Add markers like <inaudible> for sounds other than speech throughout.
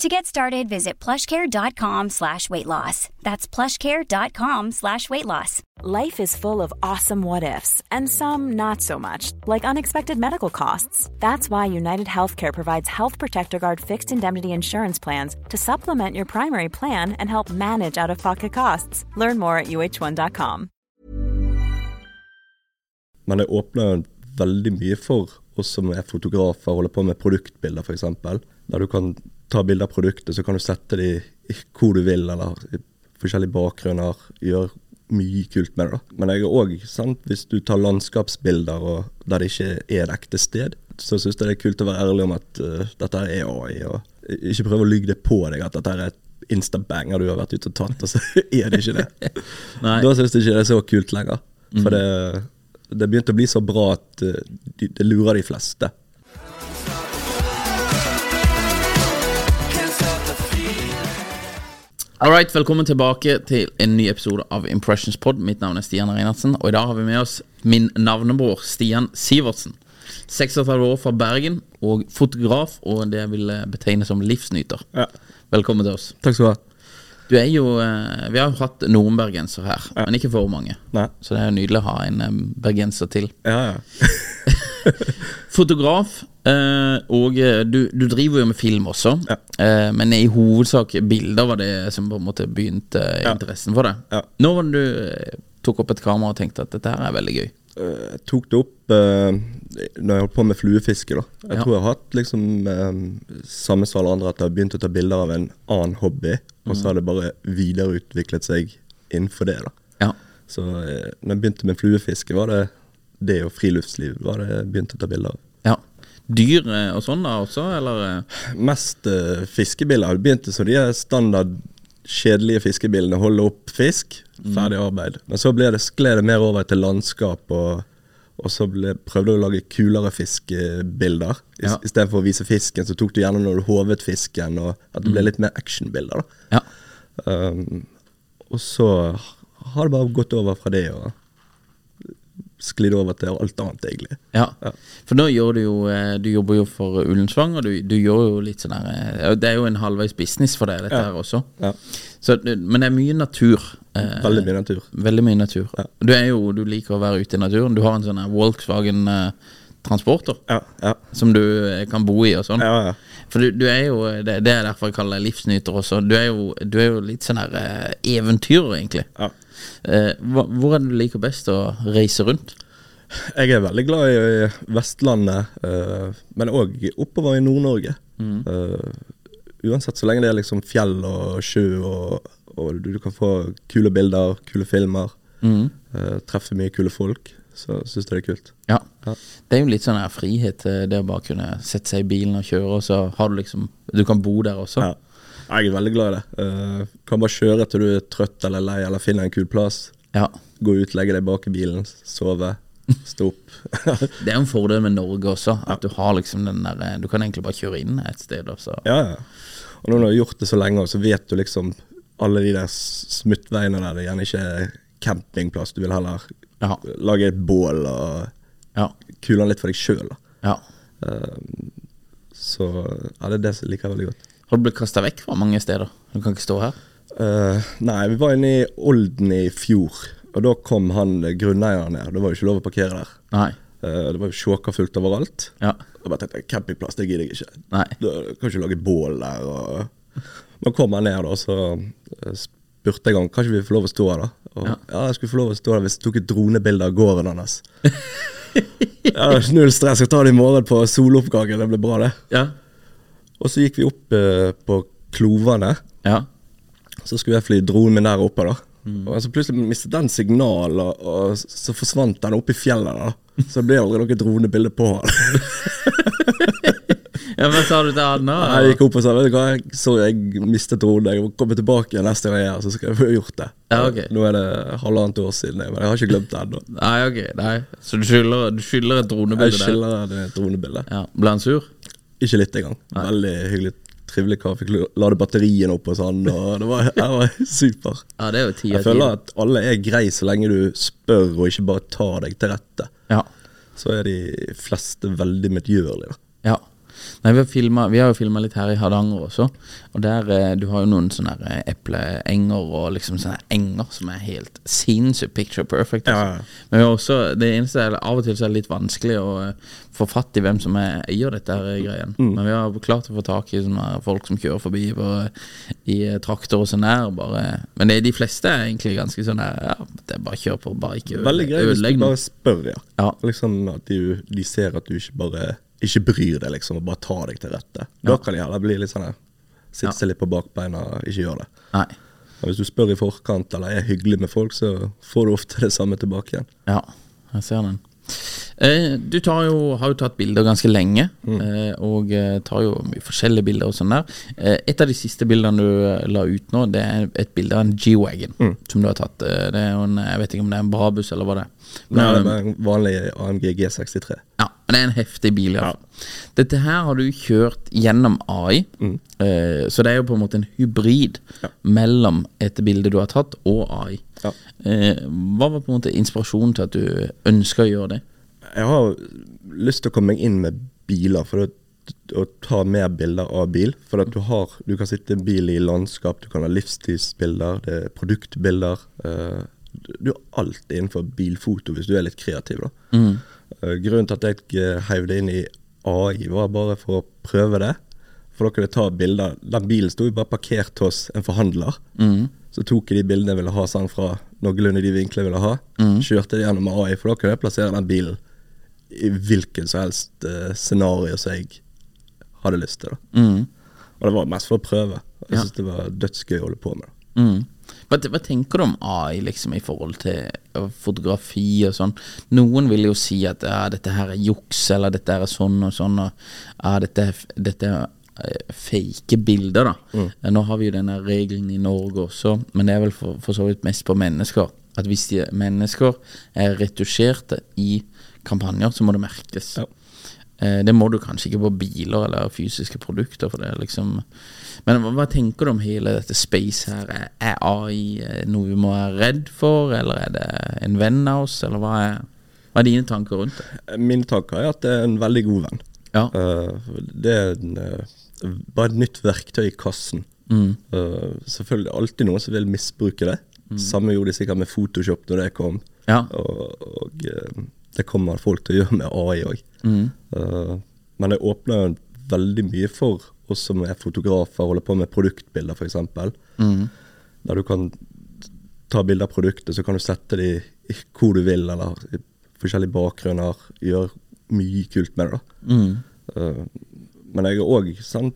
To get started, visit plushcare.com slash weight loss. That's plushcare.com slash weight loss. Life is full of awesome what ifs, and some not so much, like unexpected medical costs. That's why United Healthcare provides Health Protector Guard fixed indemnity insurance plans to supplement your primary plan and help manage out of pocket costs. Learn more at uh1.com. Men det åpner veldig mye for oss som er fotografer, holder på med produktbilder f.eks. Der du kan ta bilder av produktet, så kan du sette de hvor du vil, eller i forskjellige bakgrunner. Gjøre mye kult med det. da. Men jeg er òg, hvis du tar landskapsbilder og, der det ikke er et ekte sted, så syns jeg det er kult å være ærlig om at uh, dette er AI. og Ikke prøve å lyge det på deg at dette er et instabanger du har vært ute og tatt, og så <laughs> er det ikke det. <laughs> da syns jeg ikke det er så kult lenger. For det, det begynte å bli så bra at uh, de, det lurer de fleste. All right, velkommen tilbake til en ny episode av Impressions Pod. Mitt navn er Stian Reinertsen, og i dag har vi med oss min navnebror Stian Sivertsen. 36 år fra Bergen og fotograf, og det jeg vil betegne som livsnyter. Ja. Velkommen til oss. Takk skal du ha. Du er jo eh, Vi har jo hatt noen bergenser her, Ja. men ikke for mange. Nei. Så det er jo nydelig å ha en eh, bergenser til. Ja, ja. <laughs> Fotograf, eh, og eh, du, du driver jo med film også. Ja. Eh, men i hovedsak bilder var det som på en måte begynte interessen for deg. Ja. Når var det du eh, tok opp et kamera og tenkte at dette her er veldig gøy? Eh, Jeg tok det opp uh, når jeg holdt på med fluefiske. da Jeg Ja. tror jeg har hatt liksom eh, samme som alle andre, at jeg har begynt å ta bilder av en annen hobby, og så har det bare videreutviklet seg innenfor det. da Ja. Så uh, når jeg begynte med fluefiske, var det det og friluftsliv var det jeg begynte å ta bilder av. ja. Dyr eh, og sånn da også, eller? eh? Mest uh, fiskebilder. Jeg begynte som de standard kjedelige fiskebilene, Holde opp fisk, ferdig arbeid. Men så ble det, skled det mer over til landskap, og, og så ble, prøvde du å lage kulere fiskebilder. I, Ja. Istedenfor å vise fisken, så tok du gjerne når du hovet fisken, og at det ble litt mer actionbilder. da. Ja. Um, og så har det bare gått over fra det og sklidd over til alt annet, egentlig. Ja. Ja. For nå gjør du jo eh, Du jobber jo for Ullensvang, og du, du gjør jo litt sånn her eh, Det er jo en halvveis business for deg, dette Ja. her også. Ja. Så, men det er mye natur. eh, Veldig mye natur. Veldig mye natur. Du er jo, du liker å være ute i naturen. Du har en sånn Volkswagen eh, Transporter Ja, ja. som du eh, kan bo i og sånn. ja, ja. For du, du er jo det, det er derfor jeg kaller deg livsnyter også. Du er jo, du er jo litt sånn her eh, eventyrer, egentlig. ja. Eh, hva, hvor er det du liker best å reise rundt? Jeg er veldig glad i Vestlandet, eh, men òg oppover i Nord-Norge. Eh, uansett, så lenge det er liksom fjell og sjø, og, og du, du kan få kule bilder, kule filmer, eh, treffe mye kule folk, så syns jeg det er kult. Ja. Ja. Det er jo litt sånn her frihet, eh, det å bare kunne sette seg i bilen og kjøre, og så har du liksom Du kan bo der også. Ja. Jeg er veldig glad i det. Uh, kan bare kjøre til du er trøtt eller lei, eller finner en kul plass. Ja. Gå ut, legge deg bak i bilen, sove, stå opp. <laughs> Det er jo en fordel med Norge også, at du har liksom den der eh, Du kan egentlig bare kjøre inn et sted, Også. Ja, ja. Og når du har gjort det så lenge, så vet du liksom alle de der smuttveiene der det gjerne ikke er campingplass. Du vil heller Ja. lage et bål og Ja. kule litt for deg sjøl. ja. Så ja, det er det som liker jeg veldig godt. Har du blitt kasta vekk fra mange steder? Du kan ikke stå her? Uh, nei, vi var inne i Olden i fjor, og da kom han eh, grunneieren ned. Det var jo ikke lov å parkere der. Nei. Uh, det var jo sjåkafullt overalt. Ja. Jeg bare tenkte campingplass, det gidder jeg ikke. Nei. Da kan ikke lage bål der. Og... Nå kom han ned, da, så eh, spurte jeg om kan ikke vi få lov å stå her. da Og, ja. jeg skulle få lov å stå der hvis jeg tok et dronebilde av gården hans. <laughs> ja, null stress, jeg tar det i morgen på soloppgangen. Det blir bra, det. Ja. Og så gikk vi opp eh, på Klovane. Ja. Så skulle jeg fly dronen min der oppe, da. Og så plutselig mistet den signal, og, og så forsvant den opp i fjellet. da Så det ble aldri noe dronebilde på han. <laughs> ja, Men sa du til han da? Jeg gikk opp og sa vet du hva, sorry, jeg mistet dronen. Jeg må komme tilbake igjen neste gang jeg er her, så skal jeg få gjort det. Ja, ok. Nå er det halvannet år siden, men jeg har ikke glemt det ennå. Nei, ok. Nei. Så du skylder, du skylder et dronebilde Jeg skylder et dronebilde. Ja. Ble han sur? Ikke litt engang. Veldig hyggelig, trivelig kar. Fikk lade batterien opp og sånn, og det var, det var <laughs> super. Ja, det er jo ti Jeg av ti. føler at alle er greie så lenge du spør og ikke bare tar deg til rette. Ja. Så er de fleste veldig medgjørlige. Ja. Nei, vi har, filmet, vi har jo filma litt her i Hardanger også. Og der eh, Du har jo noen sånne eh, epleenger og liksom sånne enger som er helt sinnssykt picture perfect. Altså. Ja. Men vi har også det eneste er av og til så er det litt vanskelig å eh, få fatt i hvem som er eier dette her greien. Mm. Men vi har klart å få tak i sånne folk som kjører forbi på, i eh, traktor og sånn her. Bare. Men det, de fleste er egentlig ganske sånn her Ja, det er bare kjør på, bare ikke Veldig greit hvis du bare spør, ja. Ja. Liksom at de, de ser at du ikke bare ikke bryr deg, liksom, og bare tar deg til rette. Da kan de heller bli litt sånn Sitte seg litt på bakbeina og ikke gjøre det. Nei. Men hvis du spør i forkant eller er hyggelig med folk, så får du ofte det samme tilbake igjen. Ja, jeg ser den. Eh, du tar jo, har jo tatt bilder ganske lenge, Mm. eh, og eh, tar jo mye forskjellige bilder og sånn der. Eh, et av de siste bildene du la ut nå, det er et bilde av en G-Wagon Mm. som du har tatt. Det er en, jeg vet ikke om det er en Brabus eller hva det er. Nei, Men, det er en vanlig AMG G63. ja, men det er en heftig bil. Ja. Dette her har du kjørt gjennom AI, eh, så det er jo på en måte en hybrid Ja. mellom et bilde du har tatt, og AI. Ja. Eh, hva var på en måte inspirasjonen til at du ønska å gjøre det? Jeg har lyst til å komme meg inn med biler for å, å ta mer bilder av bil. For at du har Du kan sitte i bil i landskap, du kan ha livstidsbilder, det er produktbilder. eh, du- har alt innenfor bilfoto hvis du er litt kreativ. da. Eh, grunnen til at jeg eh, heiv det inn i AI, var bare for å prøve det. For da kunne jeg ta bilder. Den bilen sto jo bare parkert hos en forhandler. Så tok jeg de bildene jeg ville ha sånn fra noenlunde de vinklene jeg ville ha. Kjørte det gjennom AI, for da kunne jeg plassere den bilen i hvilken som helst uh, scenario som jeg hadde lyst til. da. Og det var mest for å prøve. Jeg Ja. synes det var dødsgøy å holde på med. Mm. Hva, hva tenker du om AI liksom i forhold til uh, fotografi og sånn? Noen vil jo si at ja, dette her er juks, eller dette her er sånn og sånn, og ja, dette er, f- dette er eh, fake bilder, da. Mm. Nå har vi jo denne regelen i Norge også, men det er vel for, for så vidt mest på mennesker. At hvis de mennesker er retusjerte i kampanjer, så må det merkes. Ja. Eh, Det må du kanskje ikke på biler eller fysiske produkter. For det liksom Men hva, tenker du om hele dette space her? Er, AI eh, noe vi må være redd for, eller er det en venn av oss, eller hva er, hva er dine tanker rundt det? Mine tanker er at det er en veldig god venn. Ja. Eh, det er en, bare et nytt verktøy i kassen. Mm. selvfølgelig alltid noen som vil misbruke det. Samme gjorde de sikkert med Photoshop når det kom. Ja. Og, og det kommer folk til å gjøre med AI òg. men det åpner veldig mye for oss som er fotografer, holder på med produktbilder f.eks. Mm. Der du kan ta bilder av produktet, så kan du sette de hvor du vil, eller i forskjellige bakgrunner. Gjøre mye kult med det. da. Eh, men jeg er òg,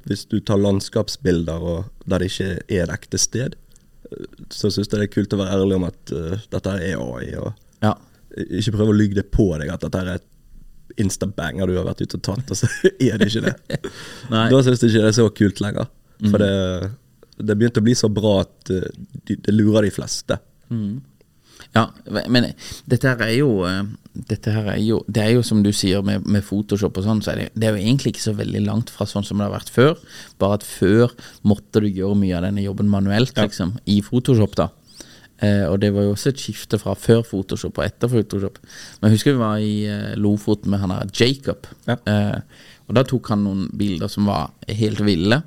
hvis du tar landskapsbilder og der det ikke er et ekte sted, eh, så syns jeg det er kult å være ærlig om at uh, dette er AI. og Ja. Ikke prøve å lyge det på deg at dette er et instabanger du har vært ute og tatt, og så <laughs> er det ikke det. <laughs> Da syns jeg ikke det er så kult lenger. For det, det begynte å bli så bra at eh, de, det lurer de fleste. Ja, men dette her er jo eh, Dette her er jo Det er jo som du sier med, med Photoshop og sånn, så er det, det er jo egentlig ikke så veldig langt fra sånn som det har vært før. Bare at før måtte du gjøre mye av denne jobben manuelt, liksom, i Photoshop, da. Eh, og det var jo også et skifte fra før Photoshop og etter Photoshop. Men jeg husker vi var i eh, Lofoten med han der Jacob. Ja. Eh, og da tok han noen bilder som var helt ville.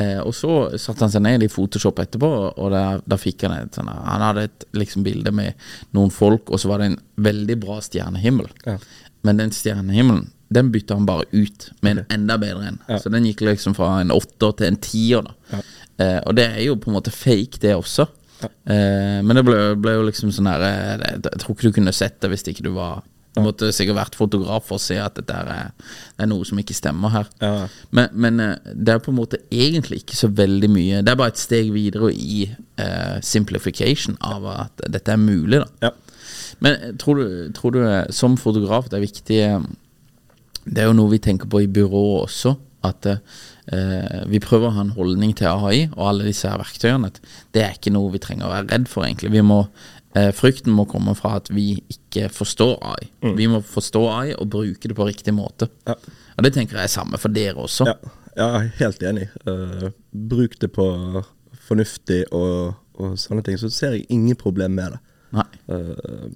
Eh, og så satte han seg ned i Photoshop etterpå, og da, fikk han et sånn Han hadde et liksom bilde med noen folk, og så var det en veldig bra stjernehimmel. Ja. Men den stjernehimmelen den bytta han bare ut med en enda bedre en. Så den gikk liksom fra en åtter til en tier. da. Eh, og det er jo på en måte fake, det også. Eh, men det ble, ble jo liksom sånn her jeg, Jeg tror ikke du kunne sett det hvis ikke du var Du måtte sikkert vært fotograf for å se at dette er, det er noe som ikke stemmer her. Ja. Men, men eh, det er på en måte egentlig ikke så veldig mye Det er bare et steg videre i eh, simplification av at dette er mulig, da. Ja. Men eh, tror du, tror du eh, som fotograf det er viktig eh, Det er jo noe vi tenker på i byrået også. At eh, vi prøver å ha en holdning til AI og alle disse her verktøyene. At det er ikke noe vi trenger å være redd for, egentlig. Vi må, eh, frykten må komme fra at vi ikke forstår AI. Vi må forstå AI og bruke det på riktig måte. Ja. Og det tenker jeg er samme for dere også. Ja, jeg er helt enig. Uh, bruk det på fornuftig og, og sånne ting, så ser jeg ingen problem med det. Eh,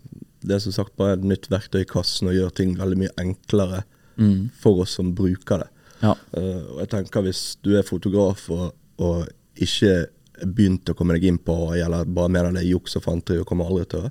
det er som sagt bare et nytt verktøy i kassen og gjør ting veldig mye enklere Mm. for oss som bruker det. Ja. Eh, og jeg tenker hvis du er fotograf og, og ikke begynte begynt å komme deg inn på eller bare mener det er juks og fanteri og kommer aldri til å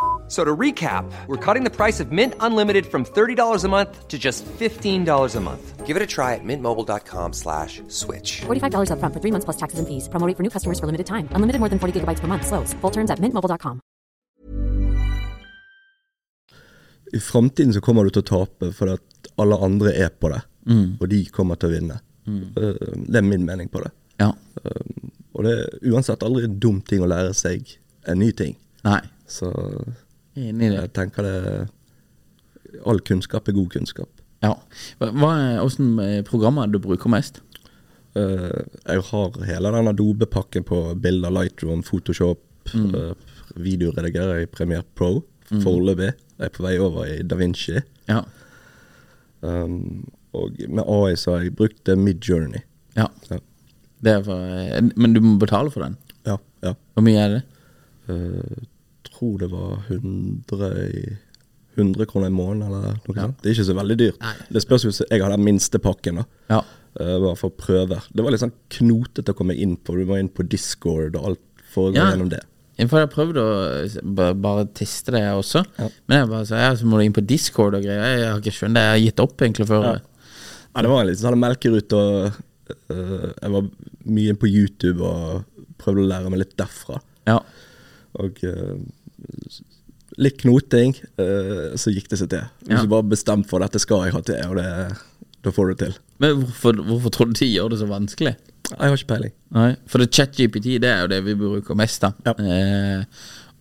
F- So to recap, we're cutting the price of Mint Unlimited from $30 a month to just $15 a month. Give it a try at mintmobile.com slash switch. $45 upfront for three months plus taxes and fees. Promo rate for new customers for limited time. Unlimited more than 40 gigabytes per month. Slows. Full terms at mintmobile.com. I framtiden så kommer du til å tape fordi at alle andre er på det, og de kommer til å vinne. Eh, Det er min mening på det. Ja. Og det er uansett aldri en dum ting å lære seg en ny ting. Nei. Så Enig i det. jeg tenker det All kunnskap er god kunnskap. Ja. Hvordan eh, programmer er du bruker mest? Uh, jeg har hele den Adobe-pakken på bilder, Lightroom, Photoshop. Uh, videoredigerer i Premiere Pro foreløpig. Jeg er på vei over i DaVinci. Ja. Um, og med AI så har jeg brukt Midjourney. ja. Ja. Det for, men du må betale for den. Ja, ja. Hvor mye er det? Eh, tror det var 100, i, 100 kroner i måneden eller noe sånt. Det er ikke så veldig dyrt. Det spørs jo, Jeg har den minste pakken, da. Ja. Uh, bare for prøver. Det var litt sånn knotete å komme inn på. Du må inn på Discord og alt for å gå Ja. gjennom det. Ja, For jeg har prøvd å bare teste det, jeg også. Men jeg bare så, ja, så må du inn på Discord og greier. Jeg har ikke skjønt det. Jeg har gitt opp egentlig før. Ja. Ja, det var litt sånn melkerute, og eh, jeg var mye på YouTube og prøvde å lære meg litt derfra. Ja. Og eh, litt knoting, eh, så gikk det seg til. Hvis Ja. du bare bestemt for dette skal jeg ha til, og det, da får du det til. Men hvorfor, hvorfor tror du de gjør det så vanskelig? Jeg har ikke peiling. Nei, For det ChatGPT det er jo det vi bruker mest. da Ja. eh,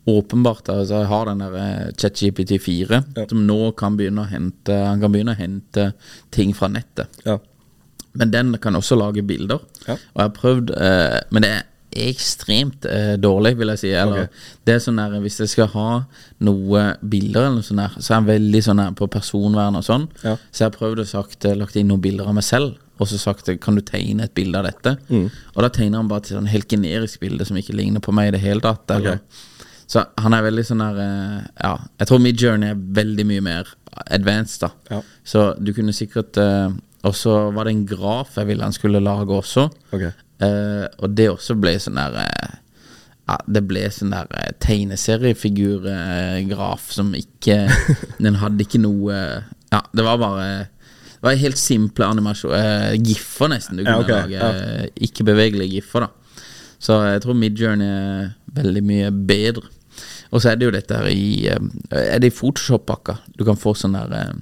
Åpenbart. altså Jeg har den der eh, ChatGPT 4, Ja. som nå kan begynne å hente Han kan begynne å hente ting fra nettet. Ja. Men den kan også lage bilder. Ja. Og jeg har prøvd eh, Men det er ekstremt eh, dårlig, vil jeg si. Eller, okay. Det er sånn der, Hvis jeg skal ha noe bilder, eller noe sånt der, så er jeg veldig sånn her på personvern og sånn. Ja. Så jeg har prøvd å sagt, eh, lagt inn noen bilder av meg selv, og så sagt eh, kan du tegne et bilde av dette. Mm. Og da tegner han bare til sånn helt generisk bilde som ikke ligner på meg i det hele tatt. Eller. Så han er veldig sånn der eh, Ja, jeg tror Midjourney er veldig mye mer advanced, da. Ja. Så du kunne sikkert eh, Og så var det en graf jeg ville han skulle lage også. Ok. Eh, og det også ble sånn der uh, Ja, det ble sånn der uh, tegneseriefigurgraf som ikke <laughs> Den hadde ikke noe Ja, det var bare Det var helt simple animasjon eh, Giffer, nesten. Du Ja, kunne ok, lage eh, ikke-bevegelige giffer, da. Så jeg tror Midjourney er veldig mye bedre. Og så er det jo dette her i eh, Er det i Photoshop-pakka? Du kan få sånn der eh,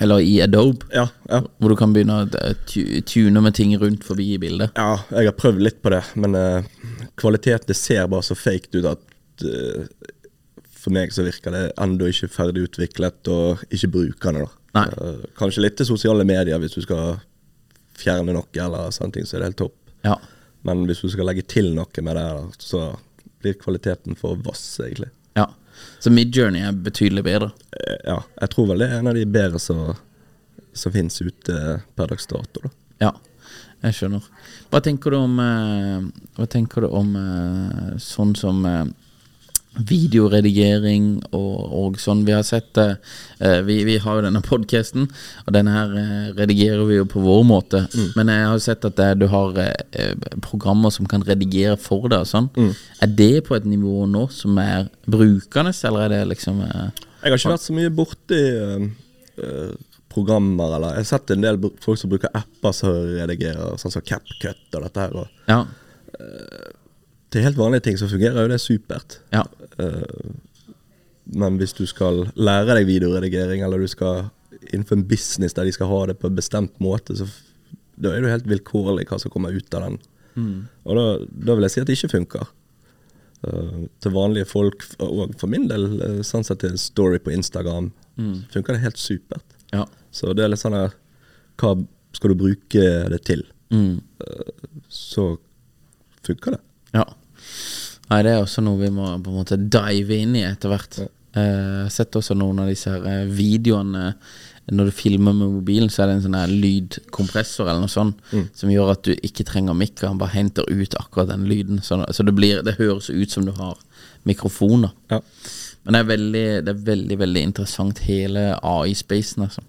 Eller i Adobe. Ja, ja. Hvor du kan begynne å eh, tune med ting rundt forbi i bildet. ja, jeg har prøvd litt på det, men uh, kvaliteten det ser bare så fake ut at uh, for meg så virker det ennå ikke ferdig utviklet og ikke brukende. da. Eh, kanskje litt til sosiale medier hvis du skal fjerne noe eller sånne ting, så er det helt topp. Ja. Men hvis du skal legge til noe med det, så blir kvaliteten for vass, egentlig. Så Midjourney er betydelig bedre. Eh, Ja, jeg tror vel det er en av de bedre som, som finnes ute per dags dato. da. Ja, jeg skjønner. Hva tenker du om eh, Hva tenker du om eh, sånn som eh, videoredigering og, og sånn. Vi har sett det eh, vi, vi har jo denne podcasten Og denne her eh, redigerer vi jo på vår måte. Men jeg har jo sett at det, du har eh, eh, programmer som kan redigere for deg og sånn. Er det på et nivå nå som er brukende, eller er det liksom eh, Jeg har ikke vært så mye borti uh, uh, programmer, eller Jeg har sett en del folk som bruker apper som redigerer, sånn som CapCut og dette her. Og Ja, til helt vanlige ting så fungerer jo det supert. ja, Eh, men hvis du skal lære deg videoredigering, eller du skal innenfor en business der de skal ha det på en bestemt måte, så da er du helt vilkårlig hva som kommer ut av den. Og da, da vil jeg si at det ikke funker. Uh, til vanlige folk, og for min del, uh, sånn sett til story på Instagram, funker det helt supert. ja. Så det er litt sånn her Hva skal du bruke det til? Mm. Så funker det. Ja. Nei, det er også noe vi må på en måte dive inn i etter hvert. Ja. Jeg har sett også noen av disse her eh, videoene Når du filmer med mobilen, så er det en sånn her lydkompressor eller noe sånt som gjør at du ikke trenger mikk, han bare henter ut akkurat den lyden. Så, så det, blir, det høres ut som du har mikrofoner. Ja. Men det er veldig, det er veldig, veldig interessant, hele AI-spacen. Altså.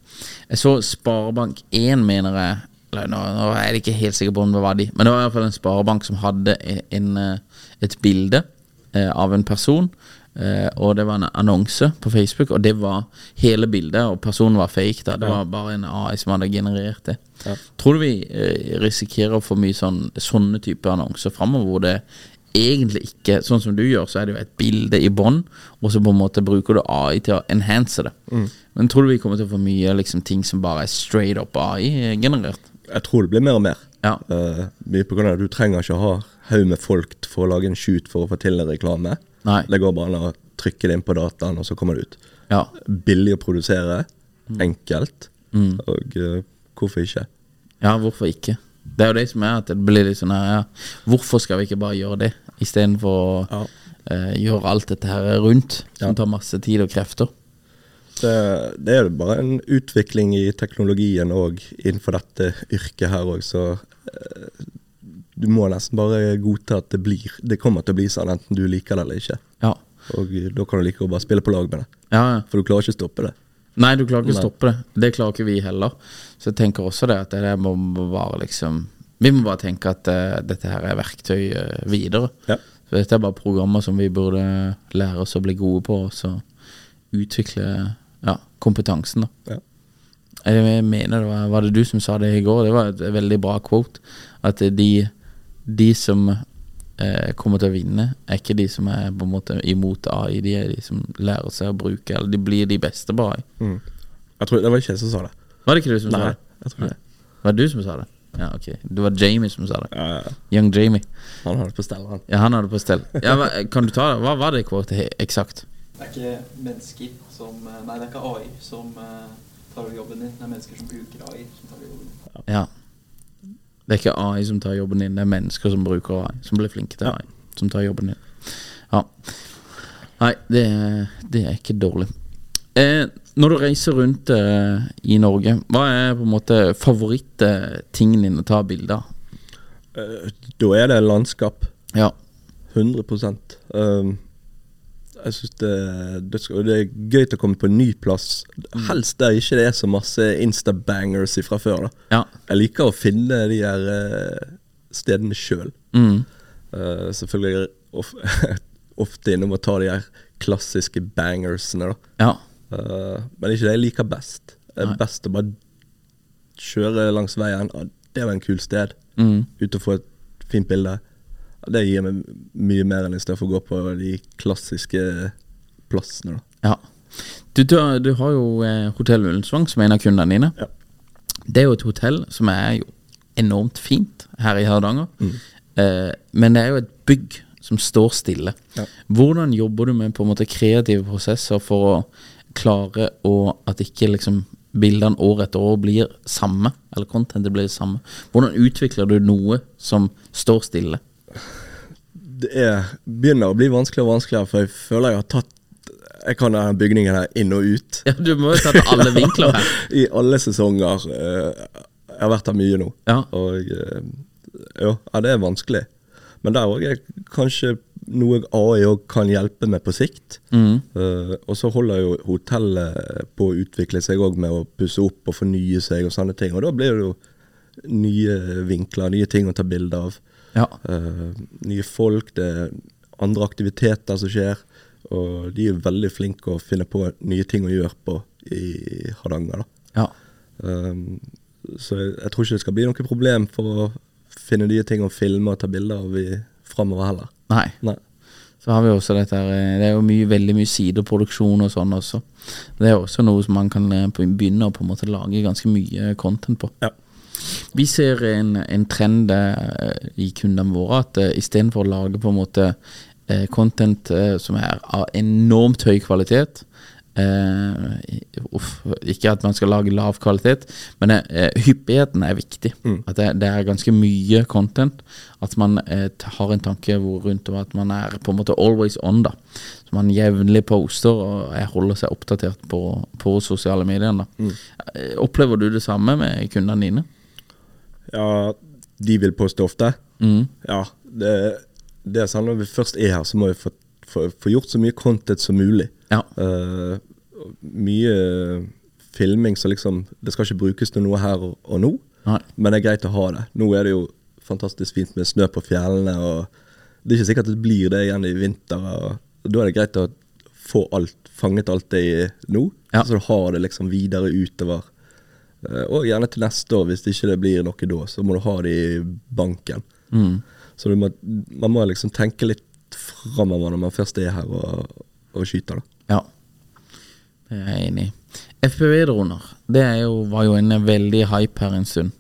Jeg så Sparebank1, mener jeg. Eller, nå, nå er jeg ikke helt sikker på om det var de, men det var i hvert fall en sparebank som hadde en, en, eh, et bilde eh, av en person. Eh, og det var en annonse på Facebook, og det var hele bildet. Og personen var fake. da Det var bare en AI som hadde generert det. Tror du vi eh, risikerer å få mye sånn, sånne type annonser framover, hvor det egentlig ikke Sånn som du gjør, så er det jo et bilde i bånn, og så på en måte bruker du AI til å enhance det. Men tror du vi kommer til å få mye liksom, ting som bare er straight up AI-generert? Jeg tror det blir mer og mer. Ja. Uh, mye på grunn av at Du trenger ikke å ha haug med folk for å lage en shoot for å få til en reklame. Nei. Det går bare an å trykke det inn på dataen, og så kommer det ut. Ja. Billig å produsere, Mm. enkelt, og uh, hvorfor ikke? ja, hvorfor ikke? Det er jo det som er at det blir litt sånn her ja, Hvorfor skal vi ikke bare gjøre det, istedenfor å Ja. uh, gjøre alt dette her rundt, som tar masse tid og krefter? Det, det er bare en utvikling i teknologien og innenfor dette yrket her òg, så eh, du må nesten bare godta at det blir Det kommer til å bli sånn, enten du liker det eller ikke. Ja. Og da kan du like å bare spille på lag med det. ja, ja. For du klarer ikke å stoppe det. Nei, du klarer ikke å stoppe det. Det klarer ikke vi heller. Så jeg tenker også det at det må bare liksom Vi må bare tenke at uh, dette her er verktøy uh, videre. Ja. Så dette er bare programmer som vi burde lære oss å bli gode på, og så utvikle ja, kompetansen, da. Ja. Jeg mener det var, var det du som sa det i går? Det var et veldig bra quote. At de, de som eh, kommer til å vinne, er ikke de som er på en måte imot AI. De er de som lærer seg å bruke, eller de blir de beste på AI. Jeg tror Det var ikke jeg som sa det. Var det ikke du som sa det? jeg tror det. Var det du som sa det? Ja, ok. Det var Jamie som sa det. Ja. Young Jamie. Han har det på stell, han. Ja, han hadde på stell. Ja, hva, kan du ta det? Hva var det kvote eksakt? Det er ikke mennesker som eh, Nei, det er ikke AI som uh, tar over jobben din. Det er mennesker som bruker AI som tar over jobben din. Ja. Det er ikke AI som tar jobben din, det er mennesker som bruker AI. Som blir flinke til AI. Som tar jobben din. Ja. Nei, det, det er ikke dårlig. Eh, når du reiser rundt eh, i Norge, hva er på en måte favorittingen din å ta bilde av? Eh, Da er det landskap. Ja. 100 um, Jeg synes det, det, er gøy til å komme på en ny plass. Helst der ikke det er så masse instabangers fra før. Ja. Jeg liker å finne de her eh, stedene sjøl. Mm. selvfølgelig er jeg of, <laughs> ofte innom å ta de her klassiske bangersene. Ja. uh, men det er ikke det jeg liker best. Det er best å bare kjøre langs veien. Ah, det var en kul sted. Mm. Ut og få et fint bilde. Det gir meg mye mer enn i stedet for å gå på de klassiske plassene. da. Ja. Du, du, har- du har jo eh, Hotell Ullensvang som en av kundene dine. Ja. Det er jo et hotell som er jo enormt fint her i Hardanger. Mm. Eh, men det er jo et bygg som står stille. Ja. Hvordan jobber du med på en måte kreative prosesser for å klare å at ikke liksom bildene år etter år blir samme, eller contentet blir det samme? Hvordan utvikler du noe som står stille? Det er, begynner å bli vanskeligere og vanskeligere, for jeg føler jeg har tatt Jeg kan denne bygningen her inn og ut. Ja, du må jo til alle vinkler her. <laughs> I alle sesonger. eh, Jeg har vært her mye nå. Ja. Og jo, ja, ja, det er vanskelig. Men der òg er kanskje noe AI òg kan hjelpe med på sikt. Mm. Uh, og så holder jo hotellet på å utvikle seg òg med å pusse opp og fornye seg og sånne ting. Og da blir det jo nye vinkler, nye ting å ta bilde av. Ja. Uh, nye folk, det er andre aktiviteter som skjer. Og de er veldig flinke å finne på nye ting å gjøre på i Hardanger. da. ja. Um, så jeg, jeg tror ikke det skal bli noe problem for å finne nye ting å filme og ta bilder av framover heller. Nei. Nei. Så har vi også dette her eh, Det er jo mye, veldig mye sideproduksjon og sånn også. Det er også noe som man kan begynne å på en måte lage ganske mye content på. Ja. Vi ser en, en trend eh, i kundene våre at uh, istedenfor å lage på en måte eh, content eh, som er av enormt høy kvalitet eh, uff, Ikke at man skal lage lav kvalitet, men eh, hyppigheten er viktig. At det, det er ganske mye content. At man eh, har en tanke hvor rundt om at man er på en måte always on. da Så man jevnlig poster og holder seg oppdatert på, på sosiale medier. da Eh, Opplever du det samme med kundene dine? Ja, de vil poste ofte. Mm. Ja, det, det er sånn når vi først er her, så må vi få, få, få gjort så mye content som mulig. Ja. Uh, mye filming så liksom Det skal ikke brukes til noe her og, og nå, Nei. men det er greit å ha det. Nå er det jo fantastisk fint med snø på fjellene, og det er ikke sikkert det blir det igjen i vinter. Og da er det greit å få alt, fanget alt det i nå, Ja. så du har det liksom videre utover. Eh, Og gjerne til neste år, hvis det ikke det blir noe da, så må du ha det i banken. Mm. Så må, man må liksom tenke litt framover når man først er her og, og skyter, da. Ja, det er jeg enig i. FPV-droner det jo, var jo en veldig hype her en stund.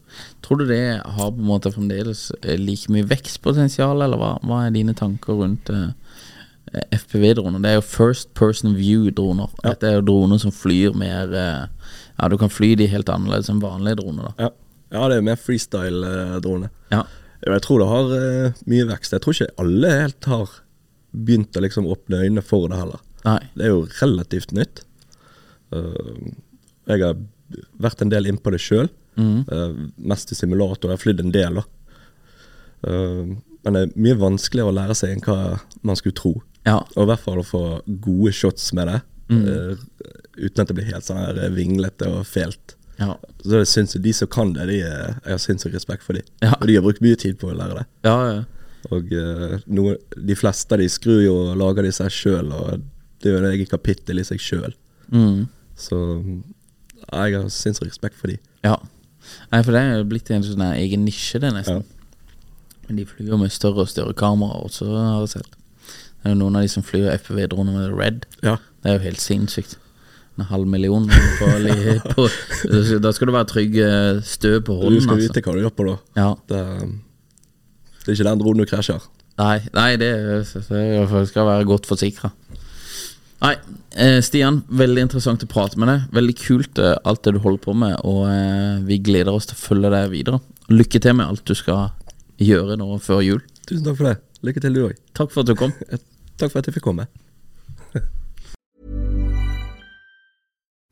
Tror du det har på en måte fremdeles eh, like mye vekstpotensial, eller hva, hva er dine tanker rundt uh, FPV-droner? Det er jo first person view-droner. Dette er jo droner som flyr mer eh, Ja, du kan fly de helt annerledes enn vanlige droner. da Ja, ja det er jo mer freestyle-drone. Ja, Jeg tror det har uh, mye vekst. Jeg tror ikke alle helt har begynt å liksom åpne øynene for det heller. Nei. Det er jo relativt nytt. Uh, jeg har vært en del innpå det sjøl. mest i simulator. Jeg har flydd en del, da. Men det er mye vanskeligere å lære seg enn hva man skulle tro. Ja. Og i hvert fall å få gode shots med det, eh, uten at det blir helt sånn her vinglete og fælt. Ja. Så jeg synes de som kan det, de er, jeg har sinnssykt respekt for dem. Ja. Og de har brukt mye tid på å lære det. Ja, ja. Og uh, noe, de fleste de skrur jo og lager de seg sjøl, og det er jo et eget kapittel i seg sjøl. Mm. Så jeg har sinnssykt respekt for de. Ja. Nei, for det er blitt en sånn egen nisje, det, nesten. Men de flyr med større og større kameraer også, har jeg sett. Det er jo noen av de som flyr FPV-droner med Red. Ja. Det er jo helt sinnssykt. En halv million på, <laughs> på Da skal du være trygg stø på hånden. Du skal altså. vite hva du gjør på da. Ja. Det, det er ikke den dronen du krasjer. Nei, nei det, det skal være godt forsikra. Nei, eh, Stian, veldig interessant å prate med deg. Veldig kult eh, alt det du holder på med, og eh, vi gleder oss til å følge deg videre. Lykke til med alt du skal gjøre nå før jul. Tusen takk for det. Lykke til, du òg. Takk for at du kom. <laughs> Takk for at jeg fikk komme.